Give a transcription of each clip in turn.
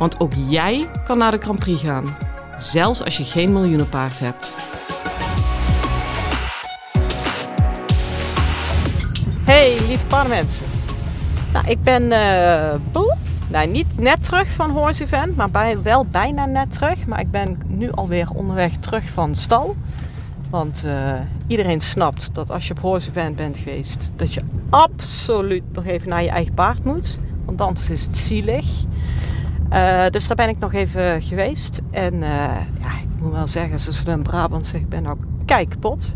Want ook jij kan naar de Grand Prix gaan, zelfs als je geen miljoenenpaard hebt. Hey, lieve paardenmensen. Nou, ik ben uh, nou, niet net terug van Horse Event, maar bij, wel bijna net terug. Maar ik ben nu alweer onderweg terug van stal. Want uh, iedereen snapt dat als je op Horse Event bent geweest, dat je absoluut nog even naar je eigen paard moet. Want anders is het zielig. Uh, dus daar ben ik nog even geweest. En uh, ja, ik moet wel zeggen, zoals ze in Brabant zeggen, ik ben ook kijkpot.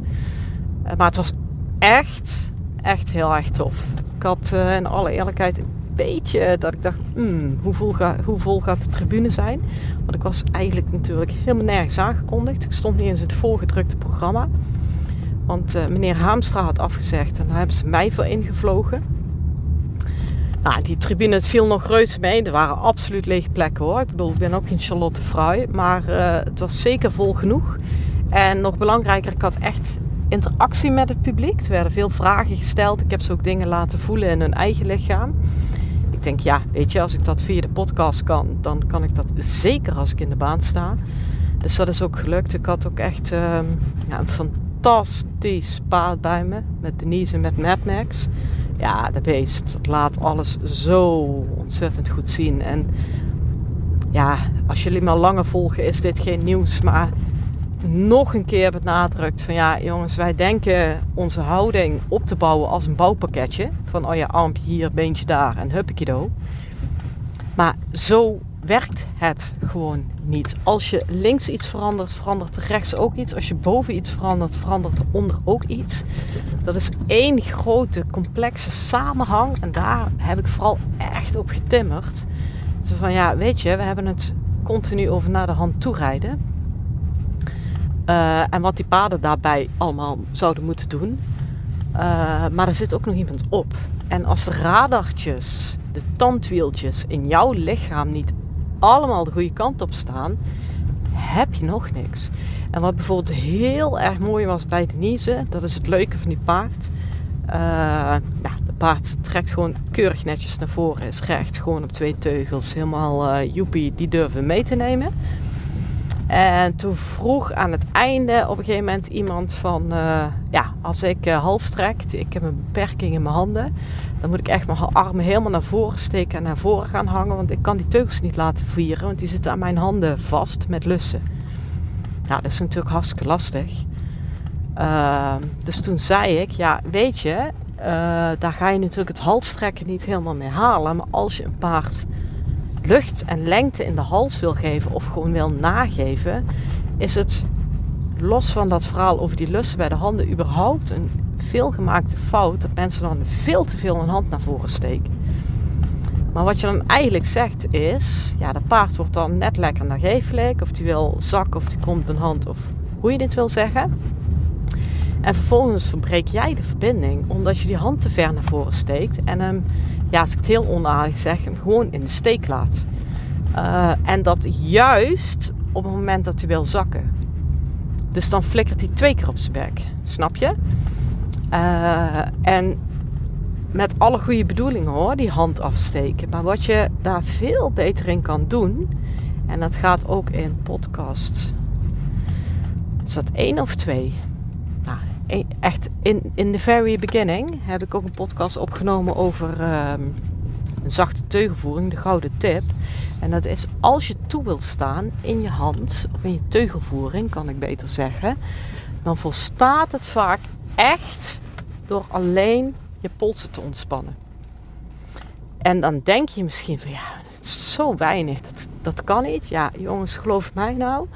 maar het was echt, echt heel erg tof. Ik had in alle eerlijkheid beetje dat ik dacht, hmm, hoe, vol hoe vol gaat de tribune zijn? Want ik was eigenlijk natuurlijk helemaal nergens aangekondigd. Ik stond niet eens in het voorgedrukte programma. Want meneer Haamstra had afgezegd en daar hebben ze mij voor ingevlogen. Nou, die tribune, het viel nog reuze mee. Er waren absoluut lege plekken hoor. Ik bedoel, ik ben ook geen Charlotte Fruy. Maar uh, het was zeker vol genoeg. En nog belangrijker, ik had echt interactie met het publiek. Er werden veel vragen gesteld. Ik heb ze ook dingen laten voelen in hun eigen lichaam denk, ja, weet je, als ik dat via de podcast kan, dan kan ik dat zeker als ik in de baan sta. Dus dat is ook gelukt. Ik had ook echt um, ja, een fantastisch paard bij me. Met Denise en met Mad Max. Ja, de beest. Dat laat alles zo ontzettend goed zien. En ja, als jullie me langer volgen, is dit geen nieuws. Maar nog een keer benadrukt van ja jongens, wij denken onze houding op te bouwen als een bouwpakketje. Van oh ja, armpje hier, beentje daar en do. Maar zo werkt het gewoon niet. Als je links iets verandert, verandert rechts ook iets. Als je boven iets verandert, verandert er onder ook iets. Dat is één grote complexe samenhang en daar heb ik vooral echt op getimmerd. Zo van ja, weet je, we hebben het continu over naar de hand toerijden. Uh, en wat die paden daarbij allemaal zouden moeten doen. Uh, maar er zit ook nog iemand op. En als de radartjes, de tandwieltjes in jouw lichaam niet allemaal de goede kant op staan, heb je nog niks. En wat bijvoorbeeld heel erg mooi was bij Denise, dat is het leuke van die paard. Uh, ja, de paard trekt gewoon keurig netjes naar voren, is recht, gewoon op twee teugels, helemaal uh, joepie, die durven mee te nemen. En toen vroeg aan het einde op een gegeven moment iemand van... Uh, ja, als ik uh, hals trek, ik heb een beperking in mijn handen... dan moet ik echt mijn armen helemaal naar voren steken en naar voren gaan hangen... want ik kan die teugels niet laten vieren, want die zitten aan mijn handen vast met lussen. Nou, dat is natuurlijk hartstikke lastig. Uh, dus toen zei ik, ja, weet je... Uh, daar ga je natuurlijk het halstrekken niet helemaal mee halen... maar als je een paard lucht en lengte in de hals wil geven of gewoon wil nageven, is het los van dat verhaal over die lussen bij de handen überhaupt een veelgemaakte fout dat mensen dan veel te veel hun hand naar voren steken. Maar wat je dan eigenlijk zegt is, ja, dat paard wordt dan net lekker nagevelijk, of die wil zakken of die komt een hand of hoe je dit wil zeggen. En vervolgens verbreek jij de verbinding omdat je die hand te ver naar voren steekt en hem ja, als ik het heel onaardig zeg, gewoon in de steek laat. Uh, en dat juist op het moment dat hij wil zakken. Dus dan flikkert hij twee keer op zijn bek. Snap je? Uh, en met alle goede bedoelingen hoor, die hand afsteken. Maar wat je daar veel beter in kan doen, en dat gaat ook in podcasts. Is dat één of twee? echt in, in the very beginning heb ik ook een podcast opgenomen over ehm, een zachte teugelvoering, de gouden tip. En dat is als je toe wilt staan in je hand, of in je teugelvoering kan ik beter zeggen, dan volstaat het vaak echt door alleen je polsen te ontspannen. En dan denk je misschien van ja, is zo weinig, dat, dat kan niet. Ja, jongens, geloof mij nou,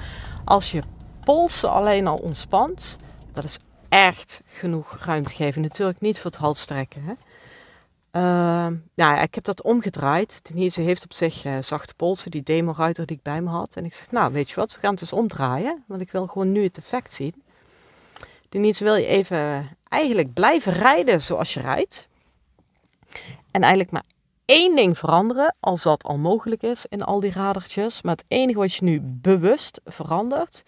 als je polsen alleen al ontspant, dat is echt genoeg ruimte geven. Natuurlijk niet voor het halstrekken. Hè? Nou ja, ik heb dat omgedraaid. Denise heeft op zich uh, zachte polsen, die demo-ruiter die ik bij me had. En ik zeg, nou weet je wat, we gaan het eens omdraaien. Want ik wil gewoon nu het effect zien. Denise, wil je even eigenlijk blijven rijden zoals je rijdt. En eigenlijk maar één ding veranderen, als dat al mogelijk is in al die radertjes. Maar het enige wat je nu bewust verandert,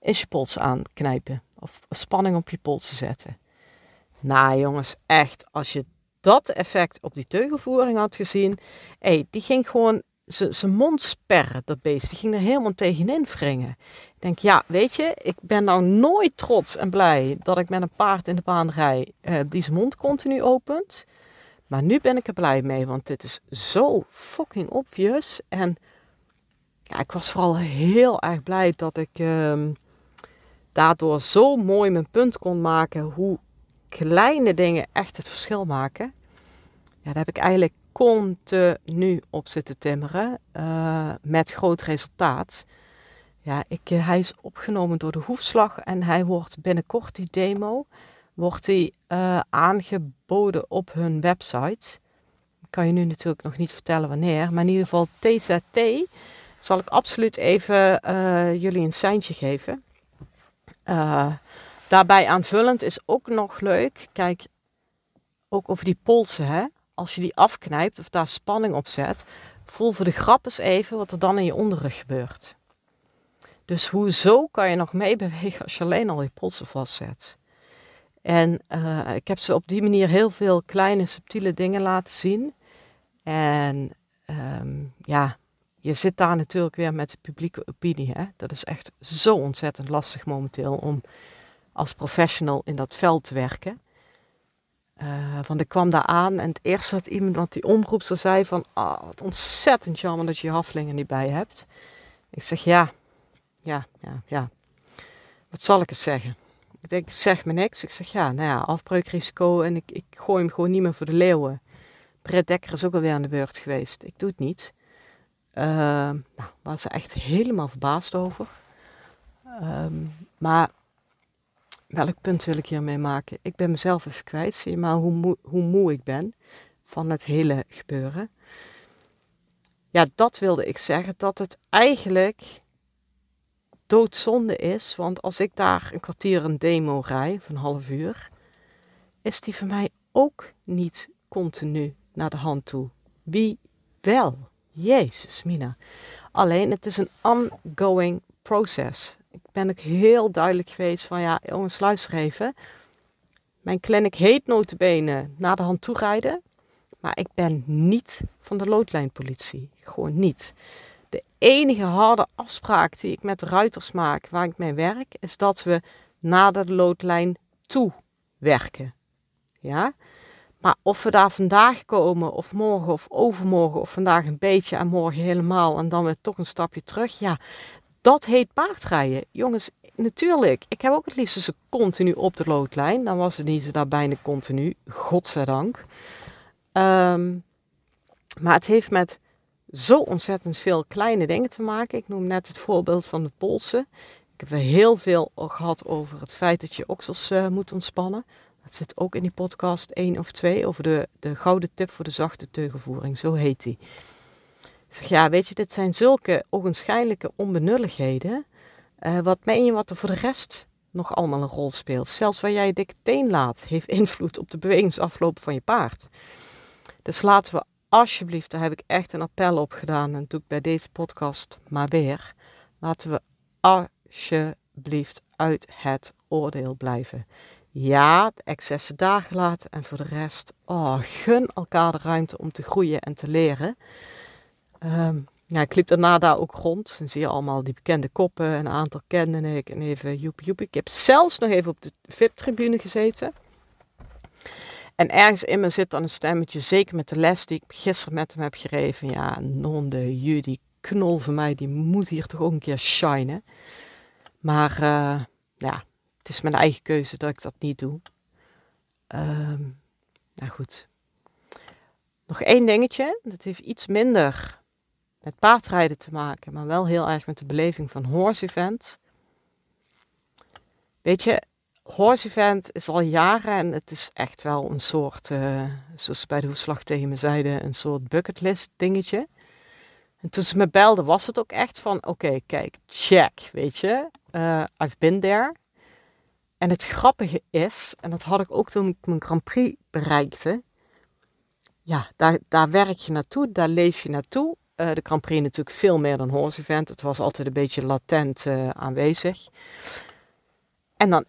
is je pols aanknijpen. Of spanning op je polsen zetten. Nou jongens, echt, als je dat effect op die teugelvoering had gezien, hey, die ging gewoon zijn mond sperren, dat beest. Die ging er helemaal tegenin wringen. Denk, ja, weet je, ik ben nou nooit trots en blij dat ik met een paard in de baan rij uh, die zijn mond continu opent. Maar nu ben ik er blij mee, want dit is zo fucking obvious. En ja, ik was vooral heel erg blij dat ik uh, daardoor zo mooi mijn punt kon maken hoe kleine dingen echt het verschil maken. Ja, daar heb ik eigenlijk continu op zitten timmeren uh, met groot resultaat. Ja, ik, uh, hij is opgenomen door de hoefslag en hij wordt binnenkort, die demo, wordt hij uh, aangeboden op hun website. Kan je nu natuurlijk nog niet vertellen wanneer, maar in ieder geval TZT zal ik absoluut even jullie een seintje geven. daarbij aanvullend is ook nog leuk, kijk, ook over die polsen, hè als je die afknijpt of daar spanning op zet, voel voor de grap eens even wat er dan in je onderrug gebeurt. Dus hoezo kan je nog meebewegen als je alleen al je polsen vastzet? En uh, ik heb ze op die manier heel veel kleine, subtiele dingen laten zien. En um, ja, je zit daar natuurlijk weer met de publieke opinie. Hè? Dat is echt zo ontzettend lastig momenteel om als professional in dat veld te werken. Uh, want ik kwam daar aan en het eerste dat iemand, wat die omroepster zei van, ah, wat ontzettend jammer dat je je haflingen niet bij hebt. Ik zeg, ja, ja, ja, ja. Wat zal ik eens zeggen? Ik denk, zeg me niks. Ik zeg, ja, nou ja, afbreukrisico en ik, ik gooi hem gewoon niet meer voor de leeuwen. Brett Dekker is ook alweer aan de beurt geweest. Ik doe het niet. Uh, nou, was ze echt helemaal verbaasd over. Um, maar welk punt wil ik hiermee maken? Ik ben mezelf even kwijt, zie je maar hoe hoe moe ik ben van het hele gebeuren. Ja, dat wilde ik zeggen, dat het eigenlijk doodzonde is, want als ik daar een kwartier een demo rij, van een half uur, is die voor mij ook niet continu naar de hand toe. Wie wel? Jezus, Mina. Alleen het is een ongoing process ik ben ook heel duidelijk geweest van ja, jongens, luister even. Mijn clinic heet notabene naar de hand toerijden. Maar ik ben niet van de loodlijnpolitie. Gewoon niet. Enige harde afspraak die ik met de ruiters maak waar ik mee werk, is dat we naar de loodlijn toe werken. Ja? Maar of we daar vandaag komen, of morgen, of overmorgen, of vandaag een beetje en morgen helemaal en dan weer toch een stapje terug, ja, dat heet paardrijden. Jongens, natuurlijk. Ik heb ook het liefst ze continu op de loodlijn. Dan was het niet zo daar bijna continu. Godzijdank. Um, maar het heeft met zo ontzettend veel kleine dingen te maken. Ik noem net het voorbeeld van de polsen. Ik heb heel veel gehad over het feit dat je oksels uh, moet ontspannen. Dat zit ook in die podcast 1 of 2 over de, de gouden tip voor de zachte teugenvoering. Zo heet die. Ik zeg, ja, weet je, dit zijn zulke ogenschijnlijke onbenulligheden. Uh, wat meen je wat er voor de rest nog allemaal een rol speelt? Zelfs waar jij je dikke teen laat, heeft invloed op de bewegingsafloop van je paard. Dus laten we alsjeblieft, daar heb ik echt een appel op gedaan. En doe ik bij deze podcast maar weer. Laten we alsjeblieft uit het oordeel blijven. Ja, de excessen daar gelaten en voor de rest, oh, gun elkaar de ruimte om te groeien en te leren. Um, ja, ik liep daarna daar ook rond. Dan zie je allemaal die bekende koppen. Een aantal kende ik. En even joep joep. Ik heb zelfs nog even op de VIP-tribune gezeten. En ergens in me zit dan een stemmetje, zeker met de les die ik gisteren met hem heb gegeven. Ja, non de ju, die knol van mij, die moet hier toch ook een keer shinen. Maar uh, ja, het is mijn eigen keuze dat ik dat niet doe. Um, nou goed. Nog één dingetje, dat heeft iets minder met paardrijden te maken, maar wel heel erg met de beleving van horse events. Weet je, horse event is al jaren en het is echt wel een soort, uh, zoals bij de hoefslag tegen me zeiden, een soort bucketlist dingetje. En toen ze me belden was het ook echt van, oké, kijk, check, weet je. Uh, I've been there. En het grappige is, en dat had ik ook toen ik mijn Grand Prix bereikte. Ja, daar, daar werk je naartoe, daar leef je naartoe. Uh, de Grand Prix natuurlijk veel meer dan horse event. Het was altijd een beetje latent aanwezig. En dan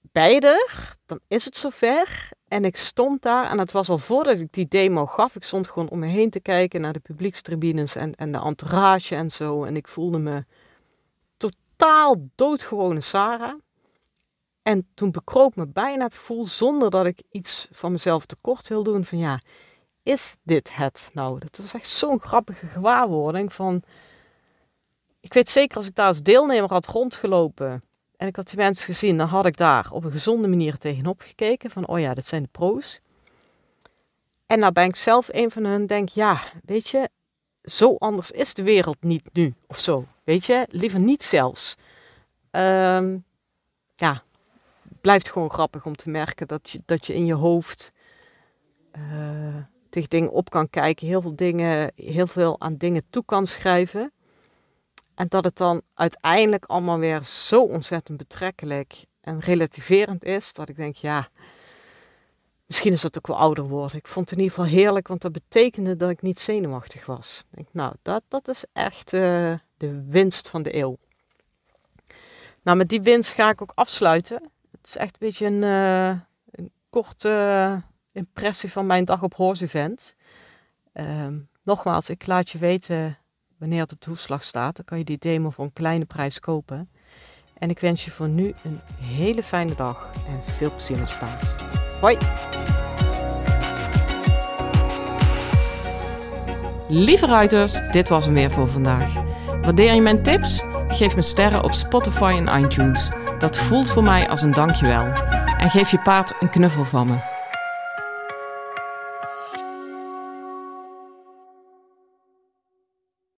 beide, dan is het zover. En ik stond daar en het was al voordat ik die demo gaf. Ik stond gewoon om me heen te kijken naar de publiekstribunes en, en de entourage en zo. En ik voelde me totaal doodgewone Sarah. En toen bekroop me bijna het gevoel, zonder dat ik iets van mezelf tekort wil doen, van ja, is dit het nou? Dat was echt zo'n grappige gewaarwording van... Ik weet zeker, als ik daar als deelnemer had rondgelopen en ik had die mensen gezien, dan had ik daar op een gezonde manier tegenop gekeken. Van, oh ja, dat zijn de pro's. En nou ben ik zelf een van hen, denk, ja, weet je, zo anders is de wereld niet nu, of zo. Weet je, liever niet zelfs. Um, ja, blijft gewoon grappig om te merken dat je, dat je in je hoofd uh, tegen dingen op kan kijken. Heel veel dingen, heel veel aan dingen toe kan schrijven. En dat het dan uiteindelijk allemaal weer zo ontzettend betrekkelijk en relativerend is, dat ik denk, ja, misschien is dat ook wel ouder worden. Ik vond het in ieder geval heerlijk, want dat betekende dat ik niet zenuwachtig was. Ik nou, dat, dat is echt uh, de winst van de eeuw. Nou, met die winst ga ik ook afsluiten. Het is echt een beetje een, uh, een korte impressie van mijn dag op Horse Event. Ehm, nogmaals, ik laat je weten wanneer het op de hoefslag staat. Dan kan je die demo voor een kleine prijs kopen. En ik wens je voor nu een hele fijne dag en veel plezier met je. Hoi! Lieve ruiters, dit was hem weer voor vandaag. Waardeer je mijn tips? Geef me sterren op Spotify en iTunes. Dat voelt voor mij als een dankjewel. En geef je paard een knuffel van me.